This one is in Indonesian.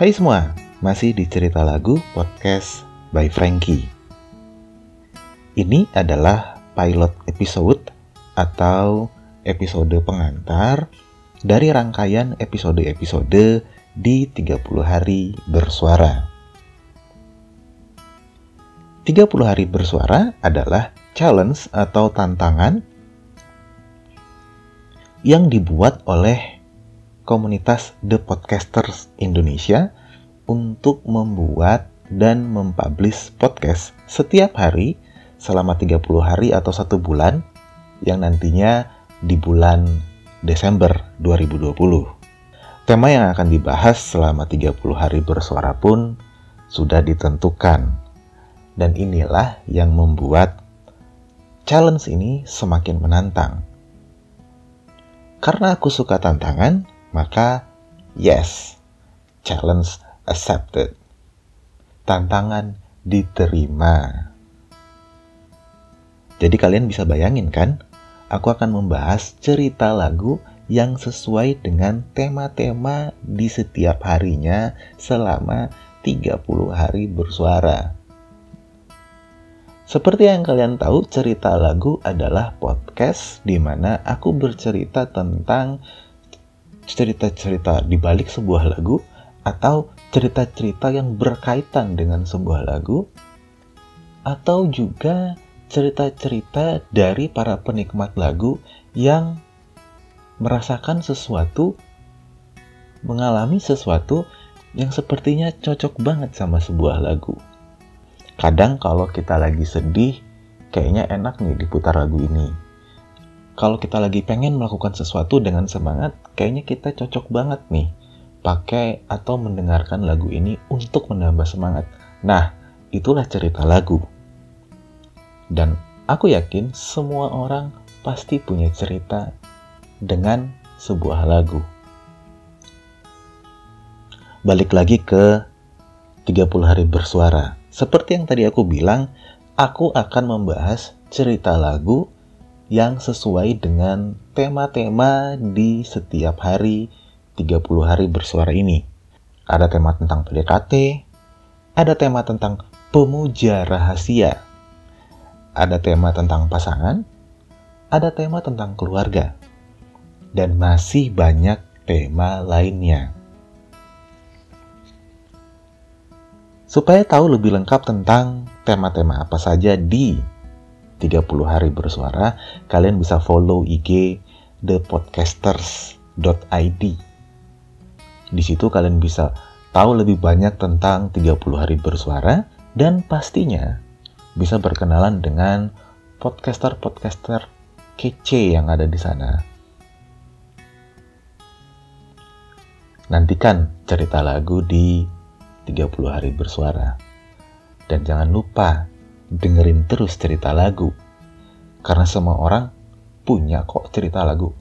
Hai semua, masih di Cerita Lagu Podcast by Frankie. Ini adalah pilot episode atau episode pengantar dari rangkaian episode-episode di 30 hari bersuara. 30 hari bersuara adalah challenge atau tantangan yang dibuat oleh komunitas The Podcasters Indonesia untuk membuat dan mempublish podcast setiap hari selama 30 hari atau satu bulan yang nantinya di bulan Desember 2020. Tema yang akan dibahas selama 30 hari bersuara pun sudah ditentukan dan inilah yang membuat challenge ini semakin menantang. Karena aku suka tantangan, maka yes, challenge accepted. Tantangan diterima. Jadi kalian bisa bayangin kan, aku akan membahas cerita lagu yang sesuai dengan tema-tema di setiap harinya selama 30 hari bersuara. Seperti yang kalian tahu, cerita lagu adalah podcast di mana aku bercerita tentang cerita-cerita di balik sebuah lagu atau cerita-cerita yang berkaitan dengan sebuah lagu atau juga cerita-cerita dari para penikmat lagu yang merasakan sesuatu, mengalami sesuatu yang sepertinya cocok banget sama sebuah lagu. Kadang kalau kita lagi sedih, kayaknya enak nih diputar lagu ini. Kalau kita lagi pengen melakukan sesuatu dengan semangat, kayaknya kita cocok banget nih pakai atau mendengarkan lagu ini untuk menambah semangat. Nah, itulah cerita lagu. Dan aku yakin semua orang pasti punya cerita dengan sebuah lagu. Balik lagi ke 30 hari bersuara. Seperti yang tadi aku bilang, aku akan membahas cerita lagu yang sesuai dengan tema-tema di setiap hari 30 hari bersuara ini. Ada tema tentang PDKT, ada tema tentang pemuja rahasia, ada tema tentang pasangan, ada tema tentang keluarga, dan masih banyak tema lainnya. Supaya tahu lebih lengkap tentang tema-tema apa saja di 30 hari bersuara, kalian bisa follow IG thepodcasters.id. Di situ kalian bisa tahu lebih banyak tentang 30 hari bersuara dan pastinya bisa berkenalan dengan podcaster-podcaster kece yang ada di sana. Nantikan cerita lagu di 30 hari bersuara. Dan jangan lupa dengerin terus cerita lagu. Karena semua orang punya kok cerita lagu.